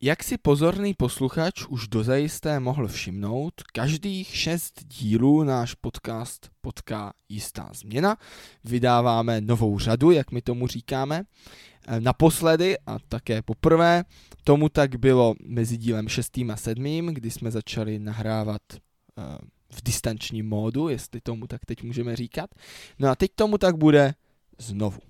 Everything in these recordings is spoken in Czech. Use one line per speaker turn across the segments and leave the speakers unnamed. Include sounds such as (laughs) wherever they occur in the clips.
Jak si pozorný posluchač už dozajisté mohl všimnout, každých šest dílů náš podcast potká jistá změna. Vydáváme novou řadu, jak my tomu říkáme. E, naposledy a také poprvé tomu tak bylo mezi dílem šestým a sedmým, kdy jsme začali nahrávat e, v distančním módu, jestli tomu tak teď můžeme říkat. No a teď tomu tak bude znovu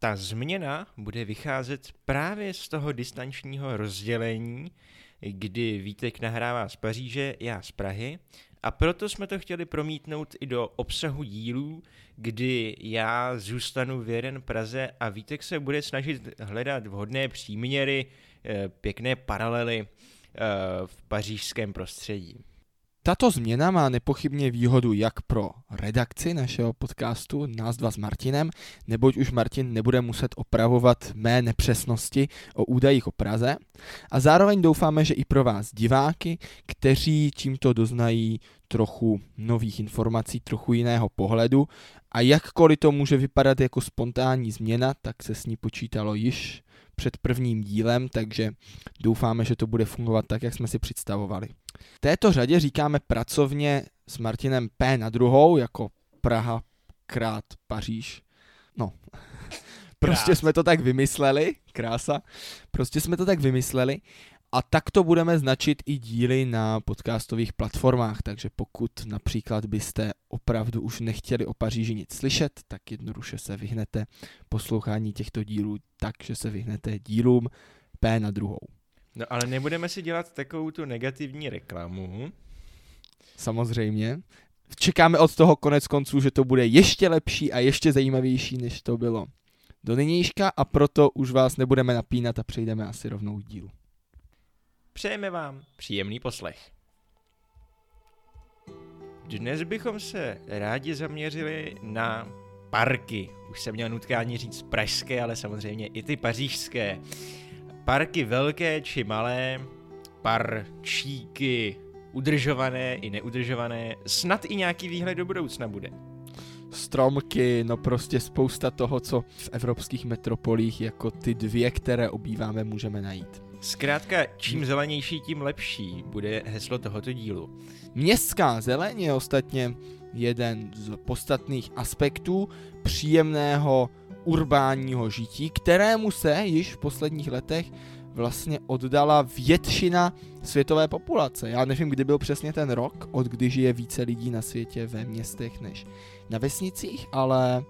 ta změna bude vycházet právě z toho distančního rozdělení, kdy Vítek nahrává z Paříže, já z Prahy. A proto jsme to chtěli promítnout i do obsahu dílů, kdy já zůstanu věren Praze a Vítek se bude snažit hledat vhodné příměry, eh, pěkné paralely eh, v pařížském prostředí.
Tato změna má nepochybně výhodu jak pro redakci našeho podcastu, nás dva s Martinem, neboť už Martin nebude muset opravovat mé nepřesnosti o údajích o Praze. A zároveň doufáme, že i pro vás diváky, kteří tímto doznají trochu nových informací, trochu jiného pohledu a jakkoliv to může vypadat jako spontánní změna, tak se s ní počítalo již před prvním dílem, takže doufáme, že to bude fungovat tak, jak jsme si představovali. Této řadě říkáme pracovně s Martinem P na druhou, jako Praha krát Paříž. No, (laughs) prostě jsme to tak vymysleli, krása, prostě jsme to tak vymysleli a tak to budeme značit i díly na podcastových platformách, takže pokud například byste opravdu už nechtěli o Paříži nic slyšet, tak jednoduše se vyhnete poslouchání těchto dílů tak, že se vyhnete dílům P na druhou.
No ale nebudeme si dělat takovou tu negativní reklamu.
Samozřejmě. Čekáme od toho konec konců, že to bude ještě lepší a ještě zajímavější, než to bylo do nynějška a proto už vás nebudeme napínat a přejdeme asi rovnou k dílu.
Přejeme vám příjemný poslech. Dnes bychom se rádi zaměřili na parky. Už jsem měl nutkání říct pražské, ale samozřejmě i ty pařížské. Parky velké či malé, parčíky, udržované i neudržované, snad i nějaký výhled do budoucna bude.
Stromky, no prostě spousta toho, co v evropských metropolích jako ty dvě, které obýváme, můžeme najít.
Zkrátka, čím zelenější, tím lepší, bude heslo tohoto dílu.
Městská zeleň je ostatně jeden z podstatných aspektů příjemného urbánního žití, kterému se již v posledních letech vlastně oddala většina světové populace. Já nevím, kdy byl přesně ten rok, od kdy žije více lidí na světě ve městech než na vesnicích, ale,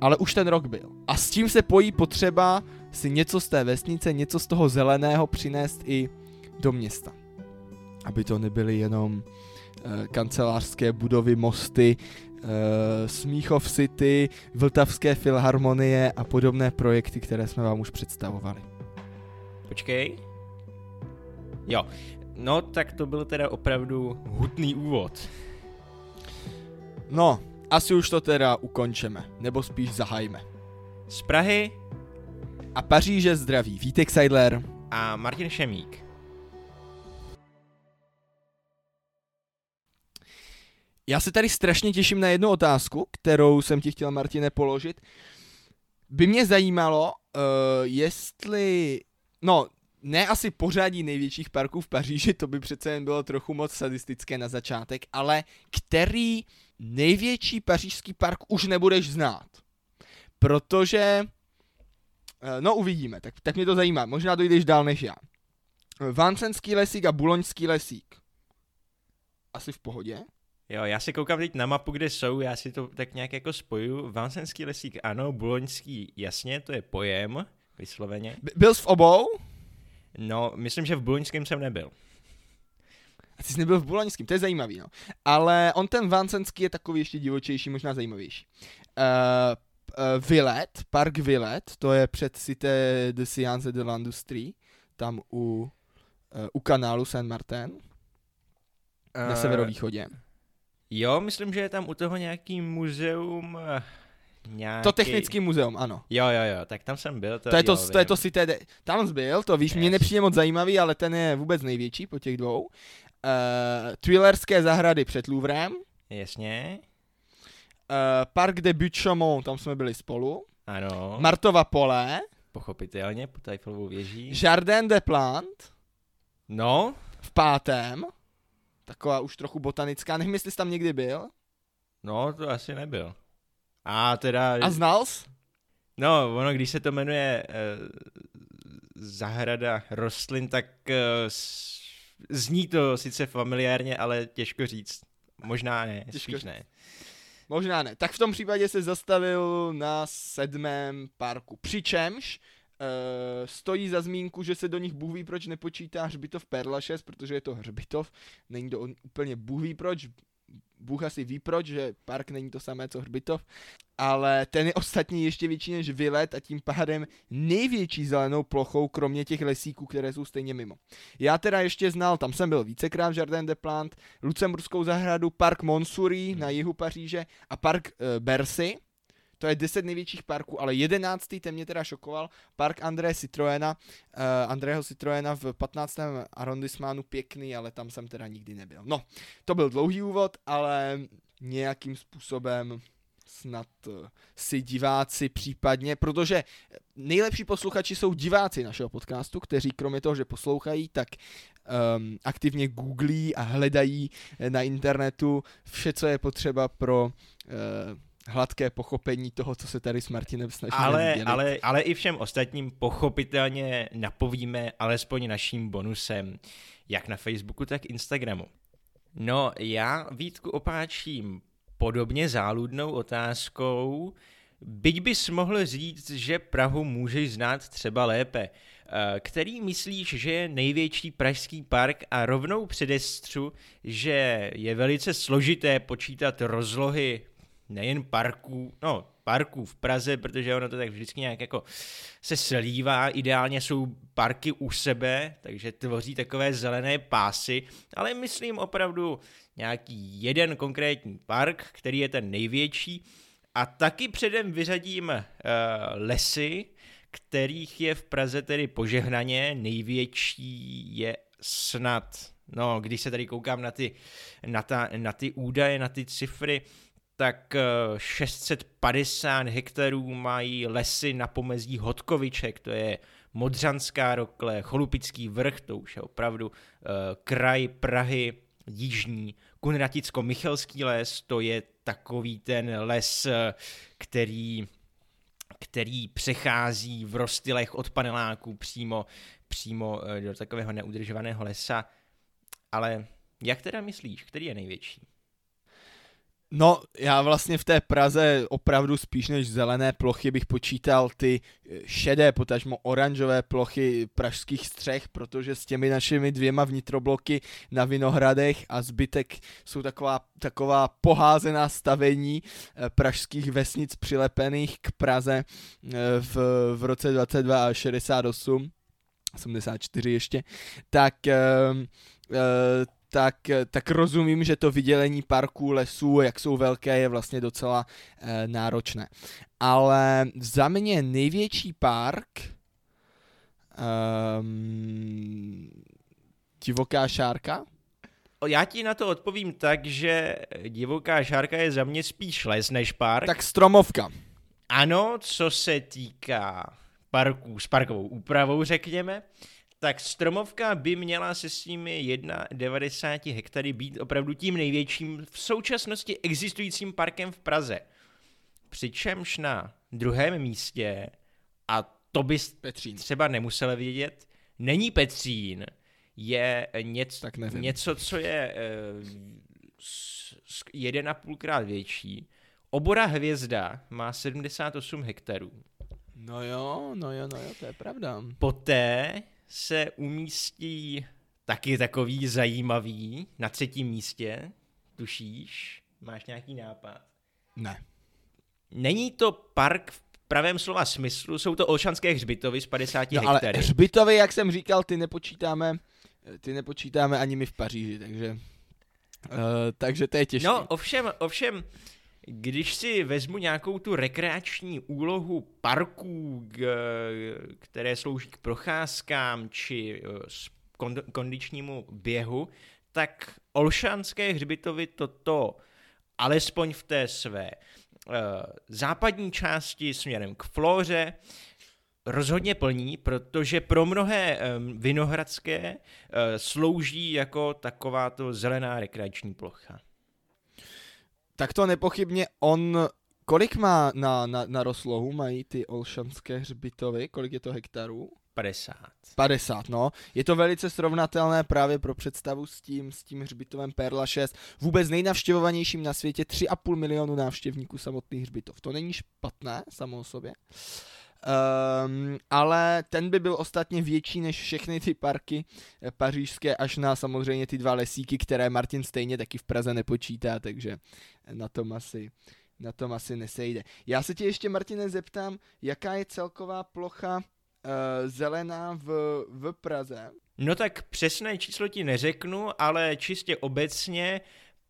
ale už ten rok byl. A s tím se pojí potřeba si něco z té vesnice, něco z toho zeleného přinést i do města. Aby to nebyly jenom e, kancelářské budovy, mosty, e, Smíchov City, Vltavské filharmonie a podobné projekty, které jsme vám už představovali.
Počkej. Jo, no tak to byl teda opravdu hutný úvod.
No, asi už to teda ukončeme, nebo spíš zahajme.
Z Prahy
a Paříže zdraví Vítek Seidler
a Martin Šemík.
Já se tady strašně těším na jednu otázku, kterou jsem ti chtěl, Martine, položit. By mě zajímalo, uh, jestli, no, ne asi pořadí největších parků v Paříži, to by přece jen bylo trochu moc sadistické na začátek, ale který největší pařížský park už nebudeš znát? Protože Eh, no uvidíme, tak, tak mě to zajímá. Možná dojdeš dál než já. Vancenský lesík a Buloňský lesík. Asi v pohodě?
Jo, já se koukám teď na mapu, kde jsou, já si to tak nějak jako spoju. Vancenský lesík, ano, Buloňský, jasně, to je pojem, vysloveně.
B- byl jsi v obou?
No, myslím, že v Buloňském jsem nebyl.
A ty jsi nebyl v Buloňském, to je zajímavý, no. Ale on ten Vancenský je takový ještě divočejší, možná zajímavější. Uh, uh, Villet, park Villet, to je před Cité de Sciences de l'Industrie, tam u, uh, u kanálu Saint-Martin, uh, na severovýchodě.
Jo, myslím, že je tam u toho nějaký muzeum...
Nějaký... To technický muzeum, ano.
Jo, jo, jo, tak tam jsem byl.
To, to je to, jo, to, je to Cité de... Tam jsi byl, to víš, yes. mě nepřijde moc zajímavý, ale ten je vůbec největší po těch dvou. Uh, Twillerské zahrady před Louvrem.
Jasně.
Uh, Park de Buchemont, tam jsme byli spolu.
Ano.
Martova pole.
pochopitelně, pod Eiffelovou věží.
Jardin de Plantes
No,
v pátém, taková už trochu botanická, nevím, jestli jsi tam někdy byl.
no, to asi nebyl. A teda...
A znal jsi?
No, ono, když se to jmenuje uh, zahrada rostlin, tak uh, s, zní to sice familiárně, ale těžko říct. Možná ne,
Těžko
spíš ne.
Možná ne. Tak v tom případě se zastavil na sedmém parku. Přičemž Uh, stojí za zmínku, že se do nich Bůh ví proč nepočítá hřbitov Perlašes, protože je to hřbitov, není to on- úplně Bůh ví proč, Bůh asi ví proč, že park není to samé co hřbitov, ale ten je ostatní ještě větší než vylet a tím pádem největší zelenou plochou, kromě těch lesíků, které jsou stejně mimo. Já teda ještě znal, tam jsem byl vícekrát v Jardin de Plantes, Lucemburskou zahradu, park Monsury na jihu Paříže a park uh, Bercy, to je 10 největších parků, ale 11. ten mě teda šokoval, park André Citroena, uh, Andrého Citroena v 15. arrondissementu pěkný, ale tam jsem teda nikdy nebyl. No, to byl dlouhý úvod, ale nějakým způsobem snad eh, si diváci případně, protože nejlepší posluchači jsou diváci našeho podcastu, kteří kromě toho, že poslouchají, tak um, aktivně googlí a hledají eh, na internetu vše, co je potřeba pro uh, hladké pochopení toho, co se tady s Martinem snažíme
Ale, ale, ale i všem ostatním pochopitelně napovíme alespoň naším bonusem, jak na Facebooku, tak Instagramu. No, já Vítku opáčím podobně záludnou otázkou, byť bys mohl říct, že Prahu můžeš znát třeba lépe. Eh, Který myslíš, že je největší pražský park a rovnou předestřu, že je velice složité počítat rozlohy nejen parků, no parků v Praze, protože ono to tak vždycky nějak jako se slívá, ideálně jsou parky u sebe, takže tvoří takové zelené pásy, ale myslím opravdu nějaký jeden konkrétní park, který je ten největší. A taky předem vyřadím uh, lesy, kterých je v Praze tedy požehnaně, největší je snad, no když se tady koukám na ty, na, ta, na ty údaje, na ty cifry, tak eh, 650 hektarů mají lesy na pomezí Hodkoviček, to je Modřanská rokle, Cholupický vrch, to už je opravdu uh, kraj Prahy, jižní, Kunraticko-Michelský les, to je takový ten les, eh, který, který přechází v rozstylech od paneláků přímo, přímo eh, do takového neudržovaného lesa. Ale jak teda myslíš, který je největší?
No, já vlastně v té Praze opravdu spíš než zelené plochy bych počítal ty eh, šedé, potažmo oranžové plochy pražských střech, protože s těmi našimi dvěma vnitrobloky na Vinohradech a zbytek jsou taková, taková poházená stavení eh, pražských vesnic přilepených k Praze eh, v, v roce 22 a 68, 84 ještě, tak eh, eh, tak, tak rozumím, že to vydělení parků, lesů, jak jsou velké, je vlastně docela e, náročné. Ale za mě největší park um, Divoká šárka.
Já ti na to odpovím tak, že divoká šárka je za mě spíš les než park.
Tak stromovka.
Ano, co se týká parků s parkovou úpravou, řekněme, tak Stromovka by měla se svými 91 hektary být opravdu tím největším v současnosti existujícím parkem v Praze. Přičemž na druhém místě, a to bys
Petřín.
třeba nemusel vědět, není Petřín, je něco,
Tak nevím.
něco co je eh, jeden a půlkrát větší. Obora hvězda má 78 hektarů.
No jo, no jo, no jo, to je pravda.
Poté se umístí taky takový zajímavý na třetím místě. Tušíš? Máš nějaký nápad?
Ne.
Není to park v pravém slova smyslu, jsou to Olšanské hřbitovy z 50
No, ale
hektary.
hřbitovy, jak jsem říkal, ty nepočítáme, ty nepočítáme ani my v Paříži, takže, uh, takže to je těžké.
No, ovšem, ovšem, když si vezmu nějakou tu rekreační úlohu parků, které slouží k procházkám či kond- kondičnímu běhu, tak Olšanské hřbitovy toto, alespoň v té své eh, západní části směrem k Flóře, rozhodně plní, protože pro mnohé vinohradské eh, slouží jako takováto zelená rekreační plocha.
Tak to nepochybně on, kolik má na, na, na rozlohu, mají ty olšanské hřbitovy, kolik je to hektarů?
50.
50, no. Je to velice srovnatelné právě pro představu s tím, s tím hřbitovem Perla 6. Vůbec nejnavštěvovanějším na světě 3,5 milionu návštěvníků samotných hřbitov. To není špatné samo o sobě. Um, ale ten by byl ostatně větší než všechny ty parky eh, pařížské, až na samozřejmě ty dva lesíky, které Martin stejně taky v Praze nepočítá, takže na tom asi, na tom asi nesejde. Já se tě ještě, Martine, zeptám, jaká je celková plocha uh, zelená v, v Praze?
No tak přesné číslo ti neřeknu, ale čistě obecně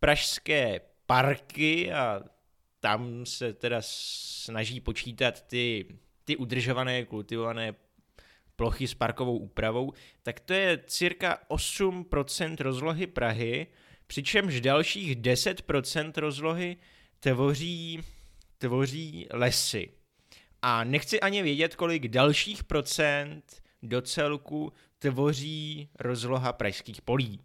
pražské parky a tam se teda snaží počítat ty ty udržované, kultivované plochy s parkovou úpravou, tak to je cirka 8% rozlohy Prahy, přičemž dalších 10% rozlohy tvoří, tvoří lesy. A nechci ani vědět, kolik dalších procent do celku tvoří rozloha pražských polí.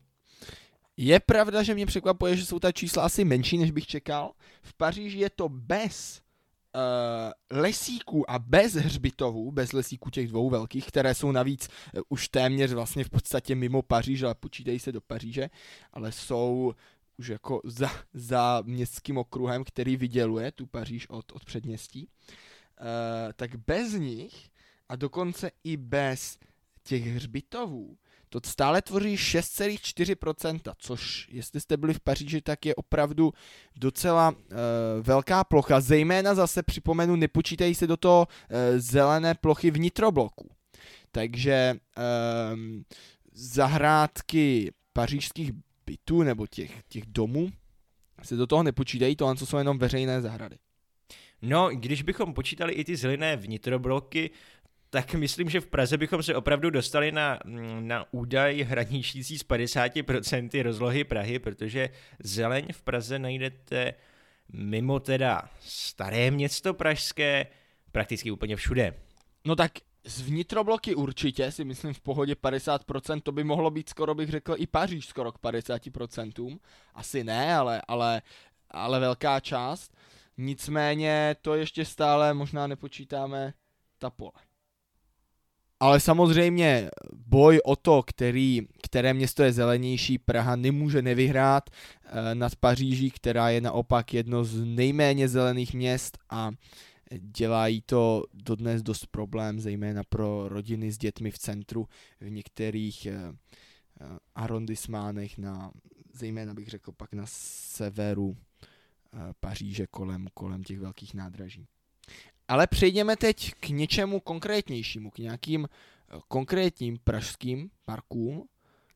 Je pravda, že mě překvapuje, že jsou ta čísla asi menší, než bych čekal. V Paříži je to bez uh, lesíků a bez hřbitovů, bez lesíků těch dvou velkých, které jsou navíc uh, už téměř vlastně v podstatě mimo Paříž, ale počítají se do Paříže, ale jsou už jako za, za městským okruhem, který vyděluje tu Paříž od, od předměstí, uh, tak bez nich a dokonce i bez těch hřbitovů to stále tvoří 6,4%, což jestli jste byli v Paříži, tak je opravdu docela uh, velká plocha. Zejména zase připomenu, nepočítají se do toho uh, zelené plochy vnitrobloku. Takže um, zahrádky pařížských bytů nebo těch, těch domů se do toho nepočítají, to jsou jenom veřejné zahrady.
No, když bychom počítali i ty zelené vnitrobloky, tak myslím, že v Praze bychom se opravdu dostali na, na údaj hraničící z 50% rozlohy Prahy, protože zeleň v Praze najdete mimo teda staré město pražské prakticky úplně všude.
No tak z vnitrobloky určitě si myslím v pohodě 50%, to by mohlo být skoro bych řekl i Paříž skoro k 50%. Asi ne, ale, ale, ale velká část. Nicméně to ještě stále možná nepočítáme ta pole. Ale samozřejmě boj o to, který, které město je zelenější, Praha nemůže nevyhrát eh, nad Paříží, která je naopak jedno z nejméně zelených měst a dělají to dodnes dost problém, zejména pro rodiny s dětmi v centru, v některých eh, eh, arrondismánech, na, zejména bych řekl pak na severu Paříže kolem, kolem těch velkých nádraží. Ale přejdeme teď k něčemu konkrétnějšímu, k nějakým eh, konkrétním pražským parkům.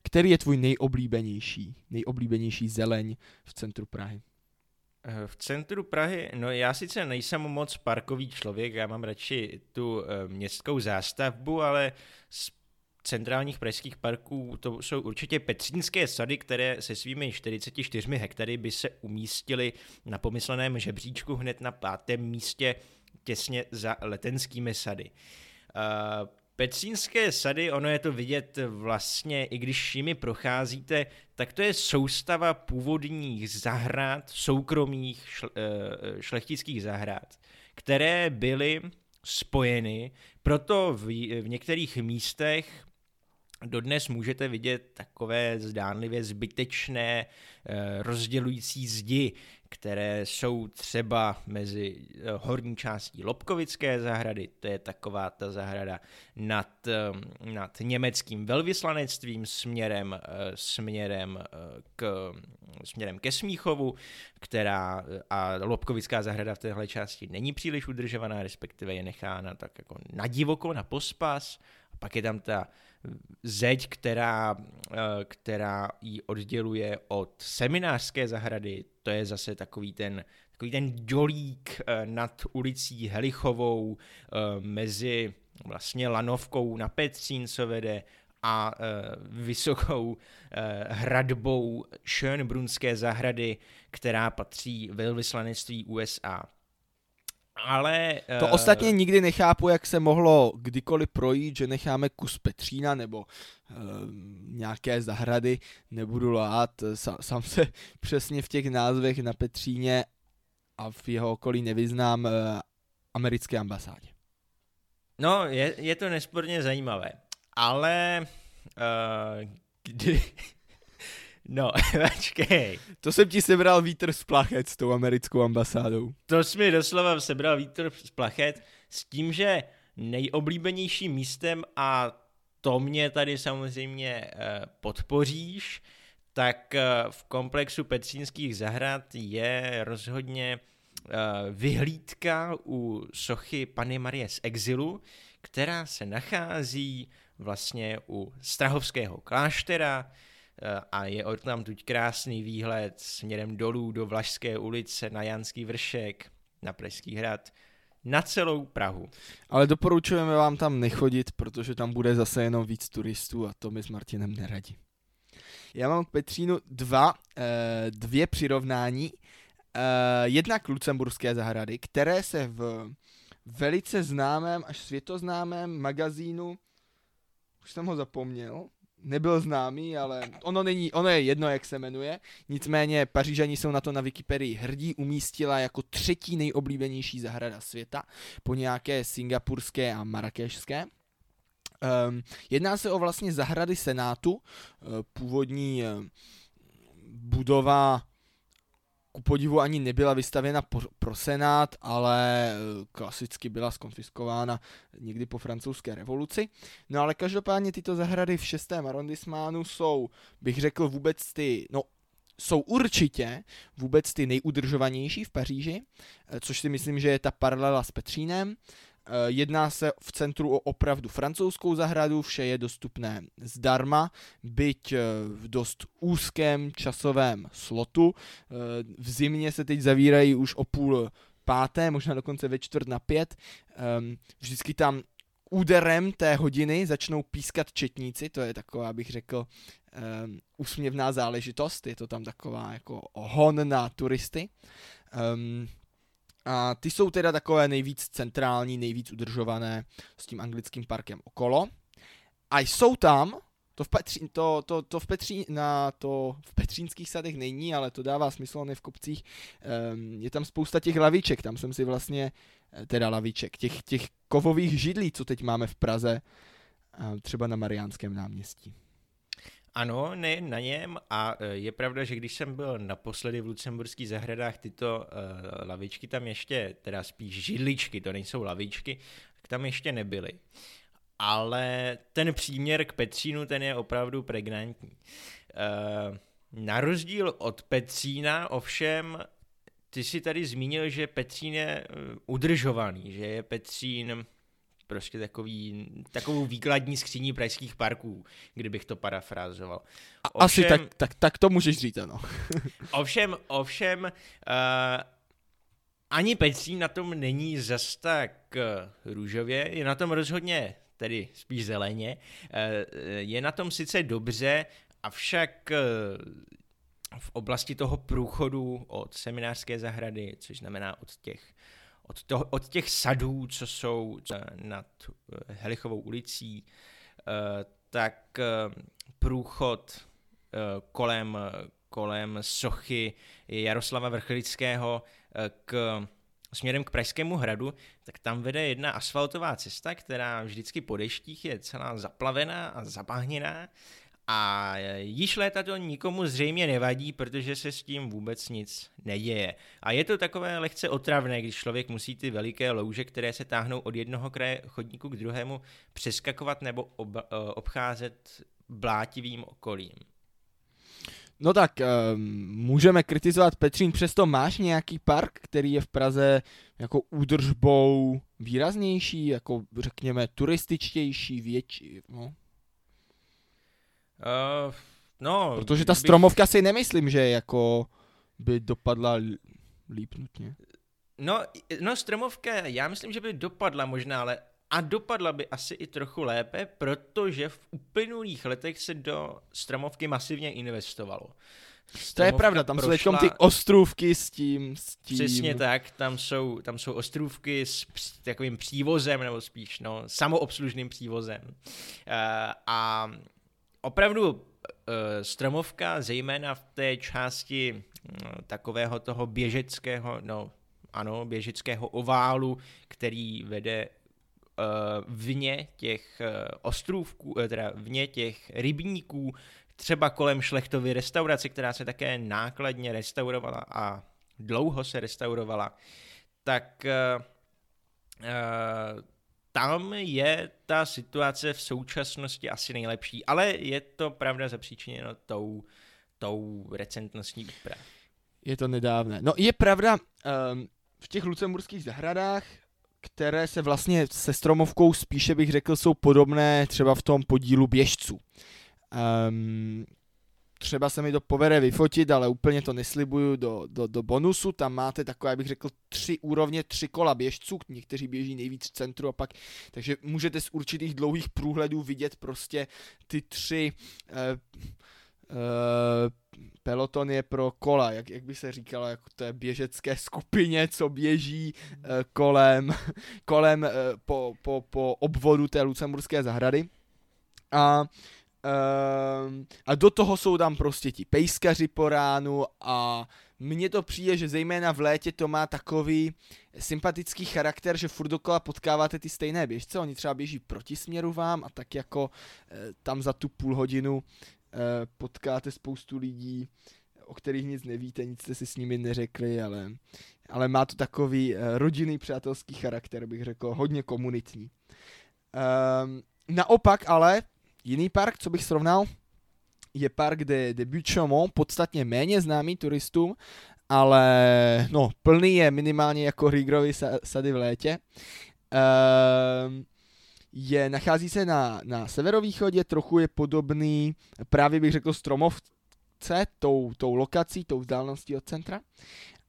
Který je tvůj nejoblíbenější, nejoblíbenější zeleň v centru Prahy?
Eh, v centru Prahy, no já sice nejsem moc parkový člověk, já mám radši tu eh, městskou zástavbu, ale z centrálních pražských parků to jsou určitě Petřínské sady, které se svými 44 hektary by se umístily na pomysleném žebříčku hned na pátém místě těsně za letenskými sady. Uh, Petřínské sady, ono je to vidět vlastně, i když jimi procházíte, tak to je soustava původních zahrad, soukromých uh, šlechtických zahrad, které byly spojeny, proto v, v některých místech Dodnes můžete vidět takové zdánlivě zbytečné eh, rozdělující zdi, které jsou třeba mezi eh, horní částí Lobkovické zahrady, to je taková ta zahrada nad, eh, nad německým velvyslanectvím směrem, směrem, k, směrem ke Smíchovu, která a Lobkovická zahrada v téhle části není příliš udržovaná, respektive je nechána tak jako na divoko, na pospas. A pak je tam ta zeď, která, eh, která ji odděluje od seminářské zahrady, to je zase takový ten, takový ten dolík eh, nad ulicí Helichovou eh, mezi vlastně lanovkou na Petřín, co vede, a vysokou hradbou Schönbrunské zahrady, která patří velvyslanectví USA. Ale...
To uh... ostatně nikdy nechápu, jak se mohlo kdykoliv projít, že necháme kus Petřína nebo uh, nějaké zahrady, nebudu lát, sám, sám se (laughs) přesně v těch názvech na Petříně a v jeho okolí nevyznám uh, americké ambasádě.
No, je, je to nesporně zajímavé, ale uh, kdy, No, (laughs) počkej.
To jsem ti sebral vítr z plachet s tou americkou ambasádou.
To jsi mi doslova sebral vítr z plachet s tím, že nejoblíbenějším místem a to mě tady samozřejmě uh, podpoříš, tak uh, v komplexu Petřínských zahrad je rozhodně uh, vyhlídka u sochy Pany Marie z exilu, která se nachází vlastně u Strahovského kláštera, Eh, a je tam tuď krásný výhled směrem dolů do Vlašské ulice na Janský vršek, na Pražský hrad, na celou Prahu.
Ale doporučujeme vám tam nechodit, protože tam bude zase jenom víc turistů a to my s Martinem neradí. Já mám k Petřínu dva, eh, dvě přirovnání. Eh, jednak Lucemburské zahrady, které se v velice známém až světoznámém magazínu, už jsem ho zapomněl, nebyl známý, ale ono není, ono je jedno, jak se jmenuje. Nicméně Pařížani jsou na to na Wikipedii hrdí, umístila jako třetí nejoblíbenější zahrada světa po nějaké singapurské a marakešské. Um, jedná se o vlastně zahrady Senátu, uh, původní uh, budova ku podivu ani nebyla vystavěna pro, Senát, ale eh, klasicky byla skonfiskována někdy po francouzské revoluci. No ale každopádně tyto zahrady v 6. arrondissementu jsou, bych řekl, vůbec ty, no jsou určitě vůbec ty nejudržovanější v Paříži, eh, což si myslím, že je ta paralela s Petřínem. Eh, jedná se v centru o opravdu francouzskou zahradu, vše je dostupné zdarma, byť eh, v dost úzkém časovém slotu. Eh, v zimě se teď zavírají už o půl páté, možná dokonce ve čtvrt na pět. Ehm, vždycky tam úderem té hodiny začnou pískat četníci, to je taková, bych řekl, um, úsměvná záležitost, je to tam taková jako hon na turisty. Um, a ty jsou teda takové nejvíc centrální, nejvíc udržované s tím anglickým parkem okolo. A jsou tam, to v, Petří, to, to, to v, Petří, na, to v Petřínských sadech není, ale to dává smysl, ne v kopcích. Um, je tam spousta těch laviček, tam jsem si vlastně, eh, teda laviček, těch, těch kovových židlí, co teď máme v Praze, třeba na Mariánském náměstí.
Ano, ne na něm a e, je pravda, že když jsem byl naposledy v Lucemburských zahradách, tyto uh, lavičky tam ještě, teda spíš židličky, to nejsou lavičky, tak tam ještě nebyly. Ale ten příměr k Petřínu, ten je opravdu pregnantní. Uh, na rozdíl od Petřína ovšem, ty si tady zmínil, že Petřín je udržovaný, že je Petřín prostě takový, takovou výkladní skříní pražských parků, kdybych to parafrázoval.
Ovšem, Asi tak, tak, tak to můžeš říct, ano. (laughs)
ovšem, ovšem, uh, ani Petřín na tom není zas tak uh, růžově, je na tom rozhodně, tedy spíš zeleně, uh, je na tom sice dobře, avšak uh, v oblasti toho průchodu od seminářské zahrady, což znamená od těch od, toho, od těch sadů, co jsou nad eh, Helichovou ulicí, eh, tak eh, průchod kolem, kolem sochy Jaroslava Vrchlického k směrem k Pražskému hradu, tak tam vede jedna asfaltová cesta, která vždycky po deštích je celá zaplavená a zabahněná a již léta to nikomu zřejmě nevadí, protože se s tím vůbec nic neděje. A je to takové lehce otravné, když člověk musí ty veliké louže, které se táhnou od jednoho kraje chodníku k druhému, přeskakovat nebo ob, eh, obcházet blátivým okolím.
No tak, um, můžeme kritizovat Petřín, přesto máš nějaký park, který je v Praze jako údržbou výraznější, jako řekněme turističtější, větší, no?
Uh, no,
Protože ta bych... stromovka si nemyslím, že jako by dopadla líp nutně.
No, no, stromovka, já myslím, že by dopadla možná, ale a dopadla by asi i trochu lépe, protože v uplynulých letech se do stromovky masivně investovalo.
To je pravda, tam prošla... jsou ty ostrůvky s tím, s tím.
Přesně tak, tam jsou, tam jsou ostrůvky s při, takovým přívozem, nebo spíš no, samoobslužným přívozem. Uh, a opravdu uh, stromovka, zejména v té části uh, takového toho běžeckého, no ano, běžeckého oválu, který vede uh, vně těch uh, ostrůvků, teda vně těch rybníků, třeba kolem Šlechtovy restaurace, která se také nákladně restaurovala a dlouho se restaurovala, tak tam je ta situace v současnosti asi nejlepší, ale je to pravda zapříčiněno tou, tou recentnostní úpravou.
Je to nedávné. No je pravda, um, v těch lucemburských zahradách, které se vlastně se stromovkou spíše bych řekl jsou podobné třeba v tom podílu běžců. Um, třeba se mi to povede vyfotit, ale úplně to neslibuju do, do, do bonusu. Tam máte takové, bych řekl, tři úrovně, tři kola běžců, někteří běží nejvíc v centru a pak, takže můžete z určitých dlouhých průhledů vidět prostě ty tři uh, uh, peloton je pro kola, jak, jak by se říkalo, jako té běžecké skupině, co běží uh, kolem, kolem uh, po, po, po obvodu té lucemburské zahrady. A Uh, a do toho jsou tam prostě ti pejskaři po ránu a mně to přijde, že zejména v létě to má takový sympatický charakter, že furt dokola potkáváte ty stejné běžce, oni třeba běží proti směru vám a tak jako uh, tam za tu půl hodinu uh, potkáte spoustu lidí, o kterých nic nevíte, nic jste si s nimi neřekli, ale, ale má to takový uh, rodinný přátelský charakter, bych řekl, hodně komunitní. Um, naopak ale Jiný park, co bych srovnal, je park de, de Buchemont, podstatně méně známý turistům, ale no, plný je minimálně jako Rigrovy sady v létě. Ehm, je, nachází se na, na severovýchodě, trochu je podobný, právě bych řekl, Stromovce, tou, tou lokací, tou vzdáleností od centra.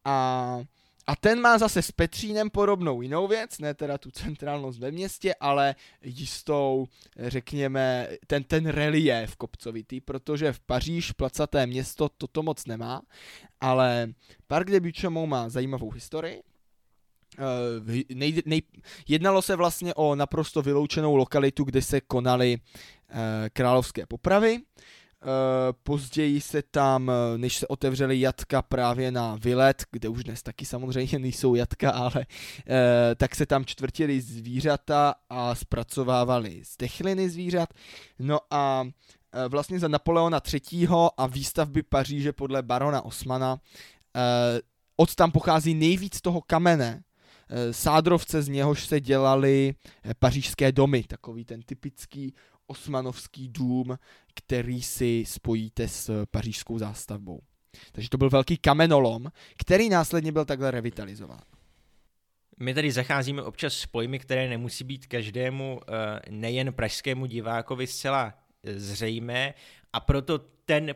A a ten má zase s Petřínem podobnou jinou věc, ne teda tu centrálnost ve městě, ale jistou, řekněme, ten, ten relief kopcovitý, protože v Paříž, placaté město, toto moc nemá, ale Park de Buchemont má zajímavou historii, Uh, nej, nej, jednalo se vlastně o naprosto vyloučenou lokalitu, kde se konaly uh, královské popravy. Eh, později se tam, eh, než se otevřely jatka právě na Vylet, kde už dnes taky samozřejmě (laughs) nejsou jatka, ale uh, tak se tam čtvrtili zvířata a zpracovávali zdechliny zvířat. No a vlastně za Napoleona III. a výstavby Paříže podle barona Osmana od tam pochází nejvíc toho kamene, sádrovce, z něhož se dělaly pařížské domy, takový ten typický osmanovský dům, který si spojíte s pařížskou zástavbou. Takže to byl velký kamenolom, který následně byl takhle revitalizován.
My tady zacházíme občas s pojmy, které nemusí být každému, eh, nejen pražskému divákovi, zcela eh, zřejmé a proto ten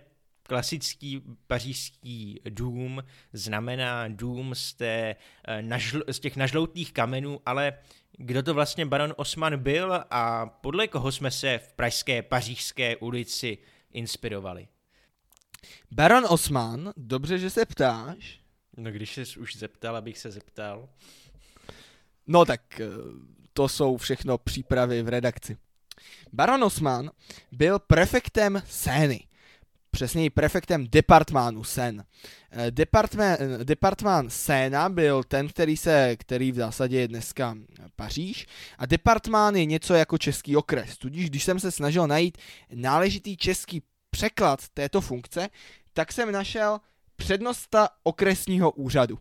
klasický pařížský dům znamená dům z, té, eh, nažl, z těch nažloutých kamenů, ale kdo to vlastně baron Osman byl a podle koho jsme se v pražské pařížské ulici inspirovali?
Baron Osman, dobře, že se ptáš.
No když jsi už zeptal, abych se zeptal.
No tak eh, to jsou všechno přípravy v redakci. Baron Osman byl prefektem Sény přesněji prefektem departmánu Sen. Eh, departmán, eh, departmán Sena byl ten, který, se, který v zásadě je dneska Paříž a departmán je něco jako český okres, tudíž když jsem se snažil najít náležitý český překlad této funkce, tak jsem našel přednosta okresního úřadu.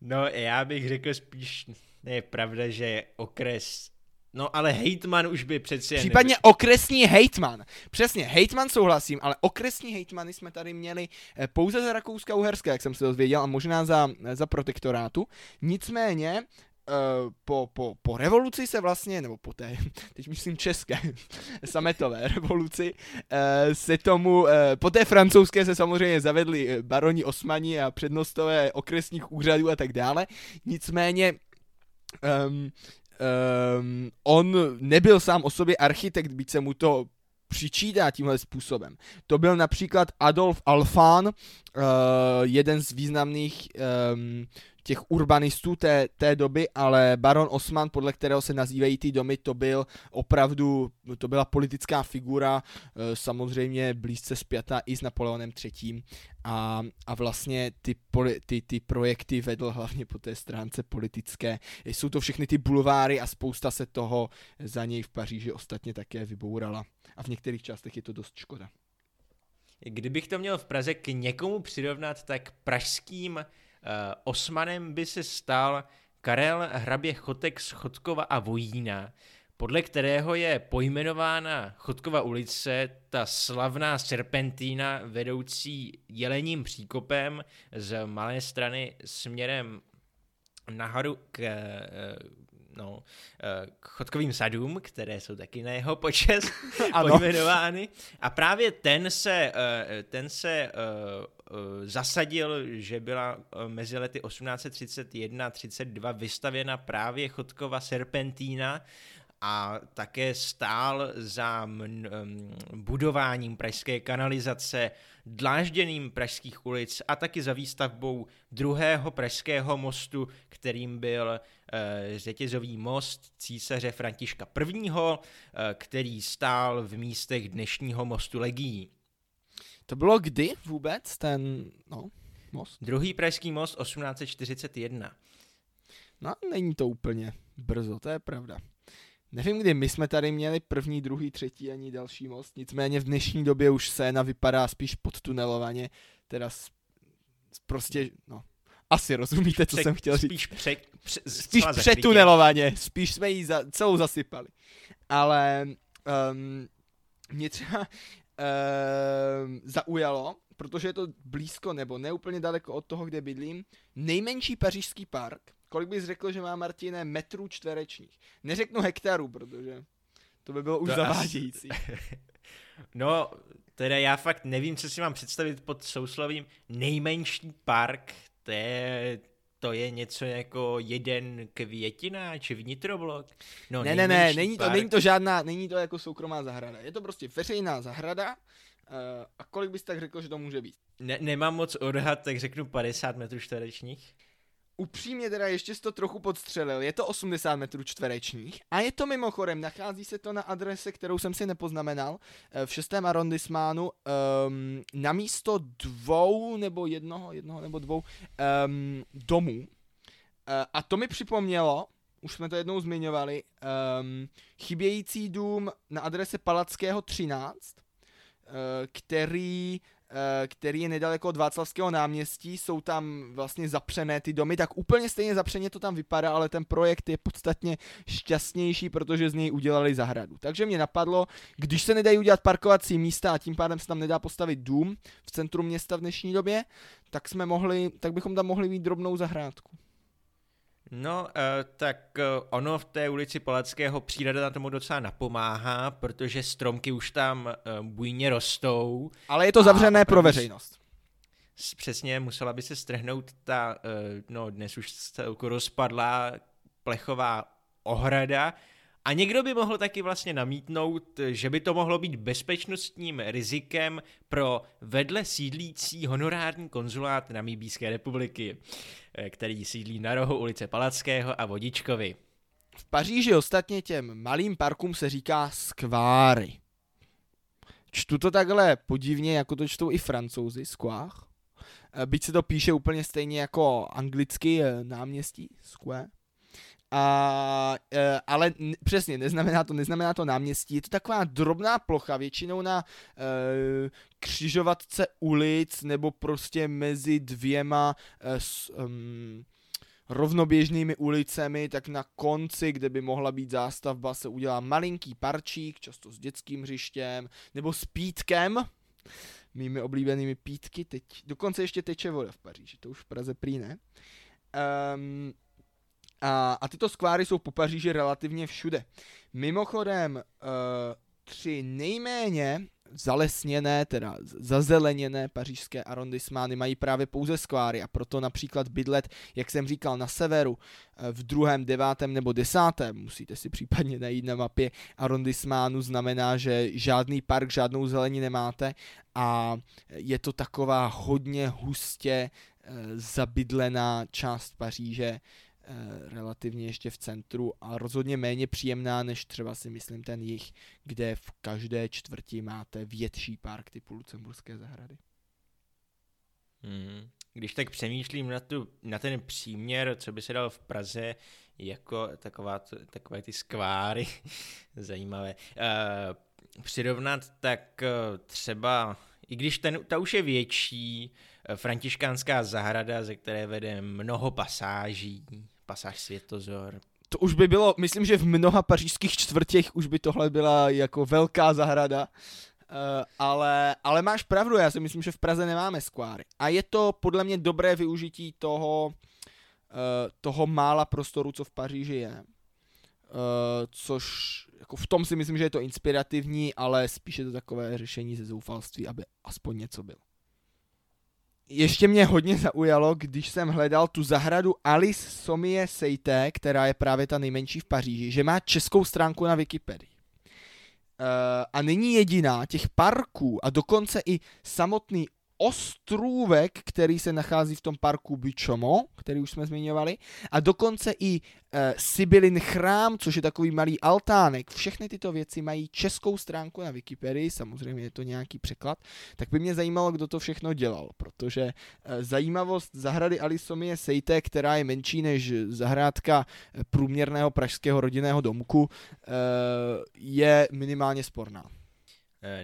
No já bych řekl spíš, je pravda, že okres No ale hejtman už by přeci
Případně neby... okresní hejtman. Přesně, hejtman souhlasím, ale okresní hejtmany jsme tady měli eh, pouze za Rakouska Uherské, jak jsem se dozvěděl, a možná za, za protektorátu. Nicméně, Uh, po, po, po revoluci se vlastně, nebo po té, (laughs) teď myslím české, (laughs) sametové (laughs) revoluci, uh, se tomu, uh, po té francouzské se samozřejmě zavedli baroni osmani a přednostové okresních úřadů a tak dále, nicméně um, um, on nebyl sám o sobě architekt, byť se mu to přičítá tímhle způsobem. To byl například Adolf Alfán, uh, jeden z významných um, těch urbanistů té, té doby, ale baron Osman, podle kterého se nazývají ty domy, to byl opravdu, to byla politická figura, eh, samozřejmě blízce spjatá i s Napoleonem III. A, a vlastně ty, ty, ty projekty vedl hlavně po té stránce politické. Jsou to všechny ty bulváry a spousta se toho za něj v Paříži ostatně také vybourala. A v některých částech je to dost škoda.
Kdybych to měl v Praze k někomu přirovnat, tak pražským Osmanem by se stal Karel hrabě Chotek z Chodkova a Vojína, podle kterého je pojmenována Chodkova ulice, ta slavná serpentína vedoucí jelením příkopem z malé strany směrem nahoru k, eh, no, eh, k chodkovým sadům, které jsou taky na jeho počest (laughs) pojmenovány. A právě ten se, ten se Eh, zasadil, že byla eh, mezi lety 1831 a 32 vystavěna právě Chodkova serpentína a také stál za budováním pražské kanalizace, dlážděným pražských ulic a taky za výstavbou druhého pražského mostu, kterým byl eh, řetězový most císaře Františka I., který stál v místech dnešního mostu Legií.
To bylo kdy vůbec ten no, most?
Druhý pražský most 1841.
No, není to úplně brzo, to je pravda. Nevím, kdy my jsme tady měli první, druhý, třetí ani další most, nicméně v dnešní době už scéna vypadá spíš podtunelovaně, teda prostě, no, asi rozumíte, co Pře- jsem chtěl říct.
Spíš, pře- pře-
spíš přetunelovaně, spíš jsme ji za, celou zasypali. Ale um, mě třeba zaujalo, protože je to blízko nebo neúplně daleko od toho, kde bydlím, nejmenší pařížský park. Kolik bys řekl, že má Martine metrů čtverečních? Neřeknu hektarů, protože to by bylo už to zavádějící. Asi... (laughs)
no, teda já fakt nevím, co si mám představit pod souslovím nejmenší park, to je, to je něco jako jeden květináč, vnitroblok.
No, ne, ne, ne, není to, není to žádná, není to jako soukromá zahrada. Je to prostě veřejná zahrada, Uh, a kolik bys tak řekl, že to může být?
Ne, nemám moc odhad, tak řeknu 50 metrů čtverečních.
Upřímně teda ještě to trochu podstřelil, je to 80 metrů čtverečních a je to mimochodem, nachází se to na adrese, kterou jsem si nepoznamenal, eh, v 6. arrondismánu, um, na místo dvou nebo jednoho, jednoho nebo dvou um, domů. Uh, a to mi připomnělo, už jsme to jednou zmiňovali, um, chybějící dům na adrese Palackého 13, uh, který Eh, který je nedaleko od Václavského náměstí, jsou tam vlastně zapřené ty domy, tak úplně stejně zapřeně to tam vypadá, ale ten projekt je podstatně šťastnější, protože z něj udělali zahradu. Takže mě napadlo, když se nedají udělat parkovací místa a tím pádem se tam nedá postavit dům v centru města v dnešní době, tak jsme mohli, tak bychom tam mohli mít drobnou zahrádku.
No, uh, tak uh, ono v té ulici Palackého příroda na tomu docela napomáhá, protože stromky už tam uh, bujně rostou.
Ale je to zavřené pro veřejnost.
Přesně, musela by se strhnout ta, no dnes už celku rozpadlá plechová ohrada, a někdo by mohl taky vlastně namítnout, že by to mohlo být bezpečnostním rizikem pro vedle sídlící honorární konzulát Namíbijské republiky, eh, který sídlí na rohu ulice Palackého a Vodičkovi.
V Paříži ostatně těm malým parkům se říká skváry. Čtu to takhle podivně, jako to čtou i francouzi, skvách. Eh, byť se to píše úplně stejně jako anglicky eh, náměstí, square. A, e, ale n- přesně, neznamená to, neznamená to náměstí, je to taková drobná plocha, většinou na e, křižovatce ulic nebo prostě mezi dvěma e, s, um, rovnoběžnými ulicemi, tak na konci, kde by mohla být zástavba, se udělá malinký parčík, často s dětským hřištěm, nebo s pítkem, mými oblíbenými pítky, teď, dokonce ještě teče voda v Paříži, to už v Praze prý ne. Um, a, a tyto skváry jsou po Paříži relativně všude. Mimochodem, uh, tři nejméně zalesněné, teda zazeleněné pařížské arondismány mají právě pouze skváry a proto například bydlet, jak jsem říkal, na severu eh, v druhém, devátém nebo desátém, musíte si případně najít na mapě arondismánu, znamená, že žádný park, žádnou zelení nemáte a je to taková hodně hustě eh, zabydlená část Paříže, relativně ještě v centru a rozhodně méně příjemná než třeba si myslím ten jich, kde v každé čtvrti máte větší park typu Lucemburské zahrady.
Hmm. Když tak přemýšlím na, tu, na ten příměr, co by se dal v Praze, jako taková, takové ty skváry, (laughs) zajímavé, uh, přirovnat, tak uh, třeba, i když ten, ta už je větší, františkánská zahrada, ze které vede mnoho pasáží, pasáž Světozor.
To už by bylo, myslím, že v mnoha pařížských čtvrtěch už by tohle byla jako velká zahrada. Uh, ale, ale máš pravdu, já si myslím, že v Praze nemáme skváry. A je to podle mě dobré využití toho, uh, toho mála prostoru, co v Paříži je. Uh, což jako v tom si myslím, že je to inspirativní, ale spíše to takové řešení ze zoufalství, aby aspoň něco bylo ještě mě hodně zaujalo, když jsem hledal tu zahradu Alice Somie Seité, která je právě ta nejmenší v Paříži, že má českou stránku na Wikipedii. Uh, a není jediná, těch parků a dokonce i samotný ostrůvek, který se nachází v tom parku Bichomo, který už jsme zmiňovali, a dokonce i e, Sibylin chrám, což je takový malý altánek. Všechny tyto věci mají českou stránku na Wikipedii, samozřejmě je to nějaký překlad, tak by mě zajímalo, kdo to všechno dělal, protože e, zajímavost zahrady Alisomie Sejte, která je menší než zahrádka e, průměrného pražského rodinného domku, e, je minimálně sporná.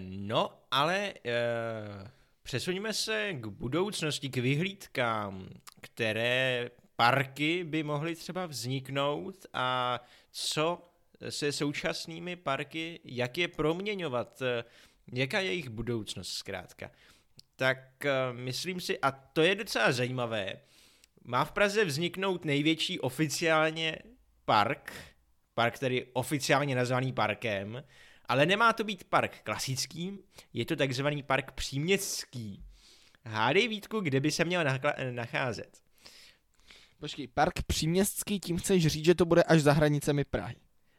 No, ale... E Přesuníme se k budoucnosti, k vyhlídkám, které parky by mohly třeba vzniknout a co se současnými parky, jak je proměňovat, jaká je jejich budoucnost zkrátka. Tak eh, myslím si, a to je docela zajímavé, má v Praze vzniknout největší oficiálně park, park, který oficiálně nazvaný parkem, ale nemá to být park klasický, je to takzvaný park příměstský. Hádej Vítku, kde by se měl nacházet?
Počkej, park příměstský, tím chceš říct, že to bude až za hranicemi Prahy.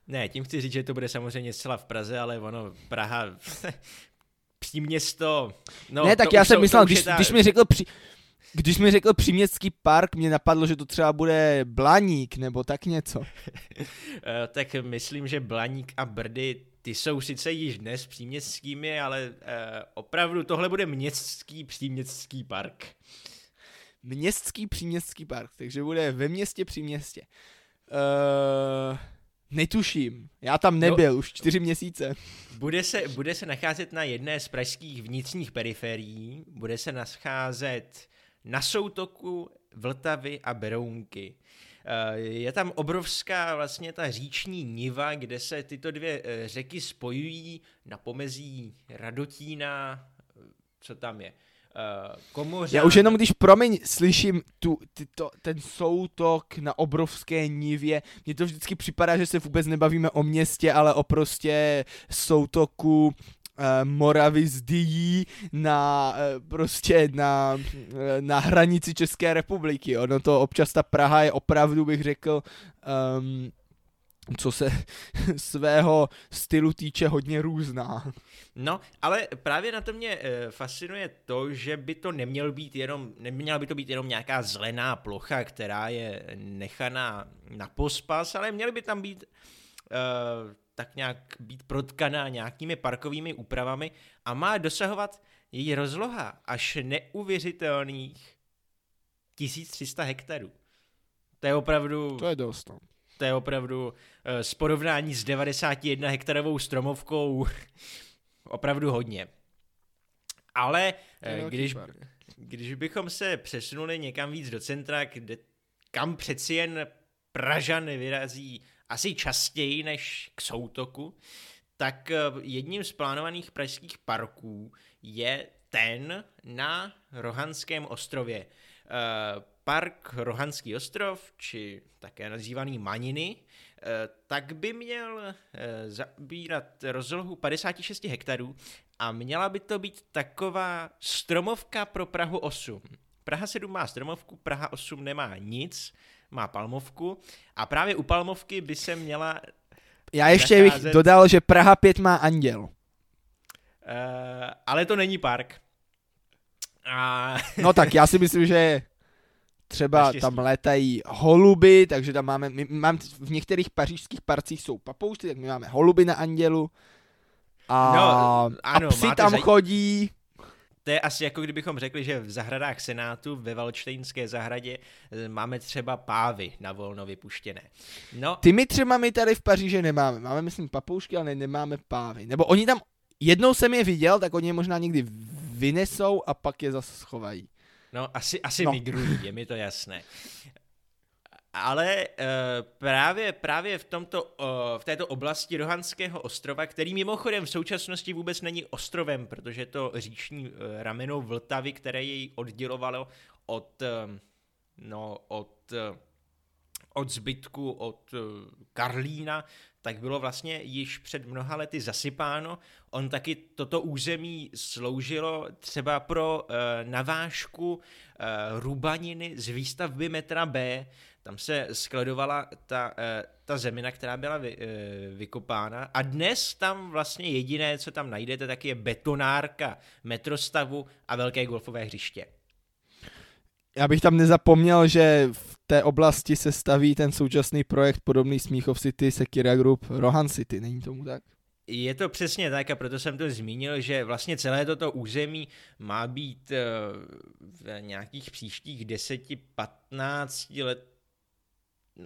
Ne, tím chci říct, že to bude samozřejmě zcela v Praze, ale ono, Praha, (laughs) příměsto... No,
ne, tak já jsem myslel, když, ta... když mi řekl při, když mi řekl příměstský park, mě napadlo, že to třeba bude Blaník nebo tak něco. (laughs)
Eh, tak myslím, že Blaník a Brdy ty jsou sice již dnes příměstskými, ale uh, opravdu tohle bude městský příměstský park.
Městský příměstský park, takže bude ve městě při městě. Uh, netuším, já tam nebyl no, už čtyři měsíce.
Bude se, bude se nacházet na jedné z pražských vnitřních periferií, bude se nacházet na soutoku Vltavy a Berounky. Eh, je tam obrovská vlastně ta říční niva, kde se tyto dvě eh, řeky spojují na pomezí Radotína, eh, co tam je, Komořán.
Já už jenom když, promiň, slyším tu, tyto, ten soutok na obrovské nivě, mně to vždycky připadá, že se vůbec nebavíme o městě, ale o prostě soutoku Eh, Moravy z Dyjí na eh, prostě na, eh, na hranici České republiky. Ono to občas ta Praha je opravdu, bych řekl, um, co se (laughs) svého stylu týče hodně různá.
No, ale právě na to mě fascinuje to, že by to neměl být jenom, neměla by to být jenom nějaká zelená plocha, která je nechaná na pospas, ale měly by tam být e, tak nějak být protkaná nějakými parkovými úpravami a má dosahovat její rozloha až neuvěřitelných 1300 hektarů. To je opravdu...
To je dost. No.
To je opravdu s porovnání s 91 hektarovou stromovkou (laughs) opravdu hodně. Ale uh, když, když bychom se přesunuli někam víc do centra, kde, kam přeci jen Pražan vyrazí asi častěji než k soutoku, tak eh, jedním z plánovaných pražských parků je ten na Rohanském ostrově. Eh, park Rohanský ostrov, či také nazývaný Maniny, tak by měl zabírat rozlohu 56 hektarů a měla by to být taková stromovka pro Prahu 8. Praha 7 má stromovku, Praha 8 nemá nic, má palmovku a právě u palmovky by se měla
Já ještě nacházet... bych dodal, že Praha 5 má anděl. Uh,
ale to není park.
A... no tak já si myslím, že třeba tam létají holuby, takže tam máme, my, mám, v některých pařížských parcích jsou papoušky, tak my máme holuby na andělu. A, no, ano, a psi tam zaj... chodí.
To je asi jako kdybychom řekli, že v zahradách Senátu ve Valčtejnské zahradě eh, máme třeba pávy na volno vypuštěné.
No. Ty my třeba my tady v Paříži nemáme. Máme, myslím, papoušky, ale nemáme pávy. Nebo oni tam, jednou jsem je viděl, tak oni je možná někdy vynesou a pak je zase schovají.
No, asi, asi no. migrují, je mi to jasné. Ale uh, právě, právě v, tomto, uh, v této oblasti Rohanského ostrova, který mimochodem v současnosti vůbec není ostrovem, protože to říční uh, rameno Vltavy, které jej oddělovalo od, uh, no, od, uh, od zbytku, od uh, Karlína, tak bylo vlastně již před mnoha lety zasypáno. On taky toto území sloužilo třeba pro uh, navážku uh, rubaniny z výstavby metra B, tam se skladovala ta, eh, ta zemina, která byla vy, eh, vykopána a dnes tam vlastně jediné, co tam najdete, tak je betonárka metrostavu a velké golfové hřiště.
Já bych tam nezapomněl, že v té oblasti se staví ten současný projekt podobný Smíchov City, Sekira Group, Rohan City, není tomu tak?
Je to přesně tak a proto jsem to zmínil, že vlastně celé toto území má být eh, v nějakých příštích 10-15 let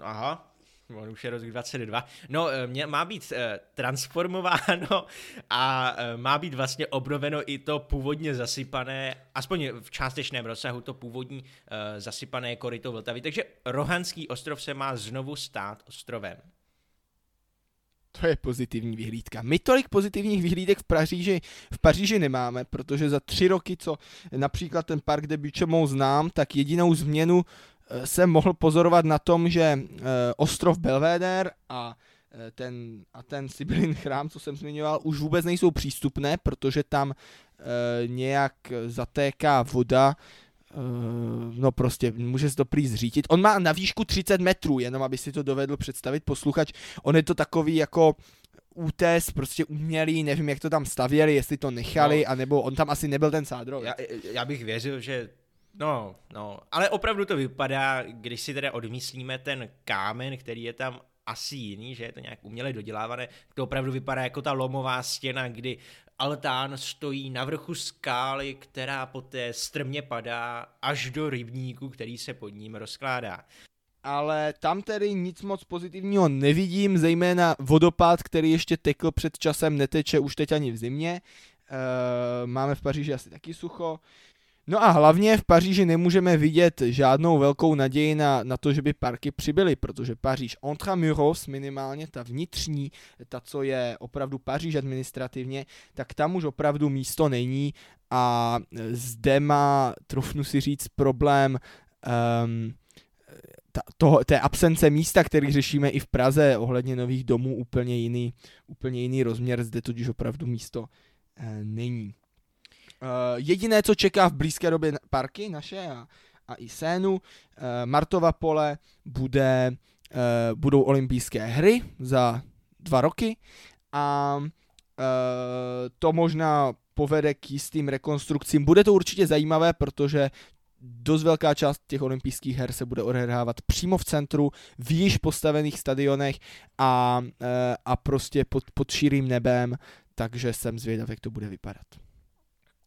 aha, on už je rok 22, no eh, mě, má být eh, transformováno a eh, má být vlastně obnoveno i to původně zasypané, aspoň v částečném rozsahu to původní eh, zasypané koryto Vltavy, takže Rohanský ostrov se má znovu stát ostrovem.
To je pozitivní vyhlídka. My tolik pozitivních vyhlídek v Paříži, v Paříži nemáme, protože za tři roky, co například ten park de Buchemont znám, tak jedinou změnu jsem mohl pozorovat na tom, že eh, ostrov Belvedere a eh, ten, a ten Sibylin chrám, co jsem zmiňoval, už vůbec nejsou přístupné, protože tam nějak zatéká voda, no prostě může se to prý zřítit. On má na výšku 30 metrů, jenom aby si to dovedl představit posluchač. On je to takový jako útes, prostě umělý, nevím, jak to tam stavěli, jestli to nechali, no, anebo on tam asi nebyl ten sádro.
Já, já bych věřil, že No, no, ale opravdu to vypadá, když si teda odmyslíme ten kámen, který je tam asi jiný, že je to nějak uměle dodělávané, to opravdu vypadá jako ta lomová stěna, kdy altán stojí na vrchu skály, která poté strmě padá až do rybníku, který se pod ním rozkládá.
Ale tam tedy nic moc pozitivního nevidím, zejména vodopád, který ještě tekl před časem, neteče už teď ani v zimě. E, máme v Paříži asi taky sucho. No a hlavně v Paříži nemůžeme vidět žádnou velkou naději na, na to, že by parky přibyly, protože Paříž Intramuros minimálně, ta vnitřní, ta, co je opravdu Paříž administrativně, tak tam už opravdu místo není a zde má, trofnu si říct, problém um, ta, toho, té absence místa, který řešíme i v Praze ohledně nových domů, úplně jiný, úplně jiný rozměr, zde totiž opravdu místo uh, není. Uh, jediné, co čeká v blízké době parky naše a, a i Sénu, uh, Martova pole bude, uh, budou olympijské hry za dva roky a uh, to možná povede k jistým rekonstrukcím. Bude to určitě zajímavé, protože dost velká část těch olympijských her se bude odehrávat přímo v centru, v již postavených stadionech a, a prostě pod, pod širým nebem, takže jsem zvědav, jak to bude vypadat.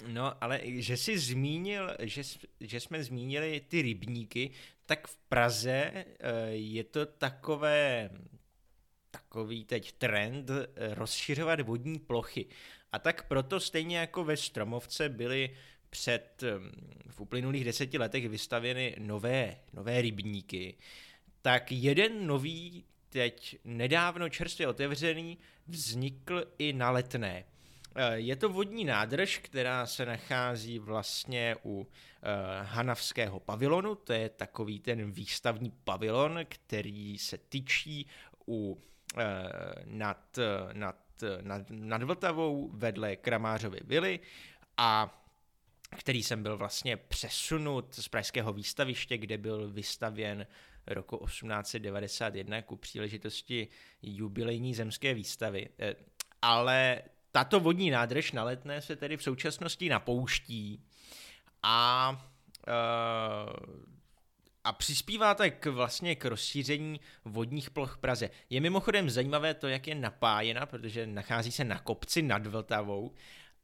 No, ale že jsi zmínil, že, že jsme zmínili ty rybníky, tak v Praze uh, je to takové, takový teď trend uh, rozšiřovat vodní plochy. A tak proto stejně jako ve Stromovce byly před um, v uplynulých deseti letech vystavěny nové, nové rybníky, tak jeden nový, teď nedávno čerstvě otevřený, vznikl i na Letné. Je to vodní nádrž, která se nachází vlastně u Hanavského pavilonu, to je takový ten výstavní pavilon, který se tyčí u, nad, nad, nad, nad Vltavou vedle Kramářovy vily a který jsem byl vlastně přesunut z pražského výstaviště, kde byl vystavěn roku 1891 ku příležitosti jubilejní zemské výstavy. Eh, ale tato vodní nádrž na letné se tedy v současnosti napouští a uh, a přispívá tak vlastně k rozšíření vodních ploch Praze. Je mimochodem zajímavé to, jak je napájena, protože nachází se na kopci nad Vltavou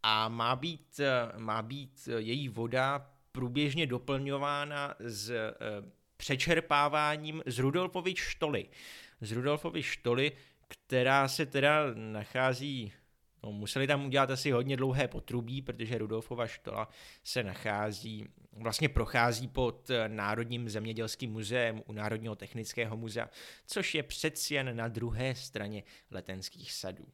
a má být, eh, má být její voda průběžně doplňována z přečerpáváním z Rudolfovy štoly. Z Rudolfovy štoly, která se teda nachází No, museli tam udělat asi hodně dlouhé potrubí, protože Rudolfova štola se nachází, vlastně prochází pod Národním zemědělským muzeem u Národního technického muzea, což je přeci jen na druhé straně letenských sadů.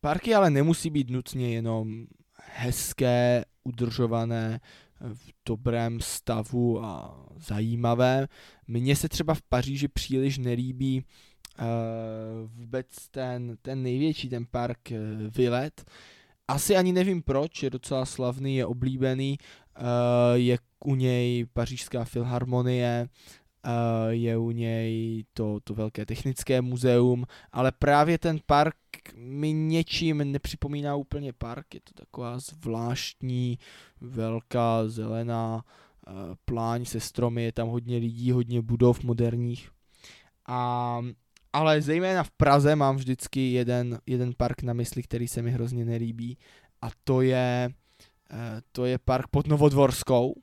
Parky ale nemusí být nutně jenom hezké, udržované, v dobrém stavu a zajímavé. Mně se třeba v Paříži příliš nelíbí vůbec ten, ten největší, ten park uh, Villet. Asi ani nevím proč, je docela slavný, je oblíbený, uh, je u něj pařížská filharmonie, je u něj to, to velké technické muzeum, ale právě ten park mi něčím nepřipomíná úplně park, je to taková zvláštní, velká, zelená pláň se stromy, je tam hodně lidí, hodně budov moderních. A, ale zejména v Praze mám vždycky jeden, jeden park na mysli, který se mi hrozně nelíbí. A to je, uh, to je park pod Novodvorskou, uh,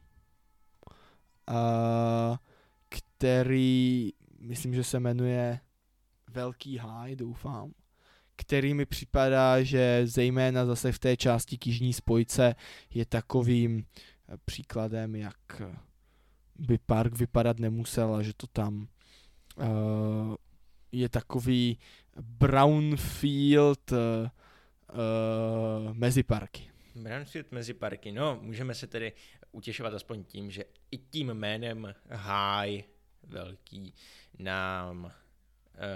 který myslím, že se jmenuje Velký háj, doufám který mi připadá, že zejména zase v té části kýžní spojce je takovým eh, příkladem, jak eh, by park vypadat nemusel a že to tam uh, je takový brownfield uh, uh, mezi parky.
Brownfield mezi parky, no můžeme se tedy utěšovat aspoň tím, že i tím jménem Háj velký nám uh,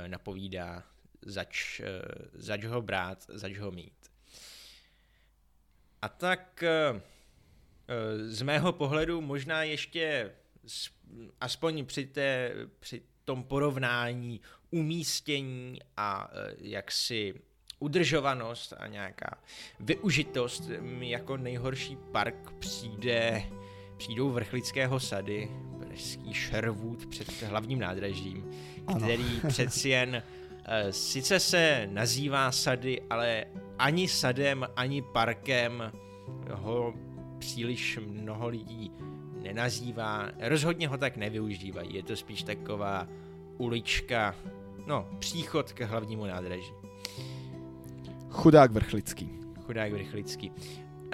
napovídá zač, eh, zač ho brát, zač ho mít. A tak eh, eh, z mého pohledu možná ještě aspoň při, té, při tom porovnání umístění a jaksi udržovanost a nějaká využitost mi jako nejhorší park přijde, přijdou vrchlického sady, pražský Sherwood před hlavním nádražím, který ano. (laughs) přeci jen Eh, sice se nazývá sady, ale ani sadem, ani parkem ho příliš mnoho lidí nenazývá. Rozhodně ho tak nevyužívají. Je to spíš taková ulička, no, příchod k hlavnímu nádraží.
Chudák vrchlický.
Chudák vrchlický.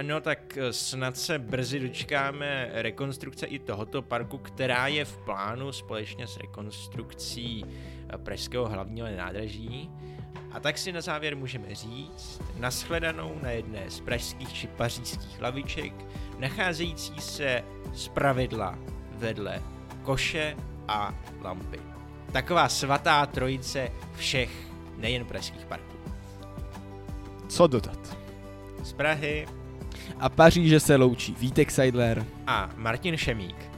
No tak eh, snad se brzy dočkáme rekonstrukce i tohoto parku, která je v plánu společně s rekonstrukcí eh, Pražského hlavního nádraží. A tak si na závěr můžeme říct, nashledanou na jedné z pražských či pařížských laviček, nacházející se z pravidla vedle koše a lampy. Taková svatá trojice všech, nejen pražských parků.
Co dodat?
Z Prahy
a Paříže se loučí Vítek Seidler
a Martin Šemík.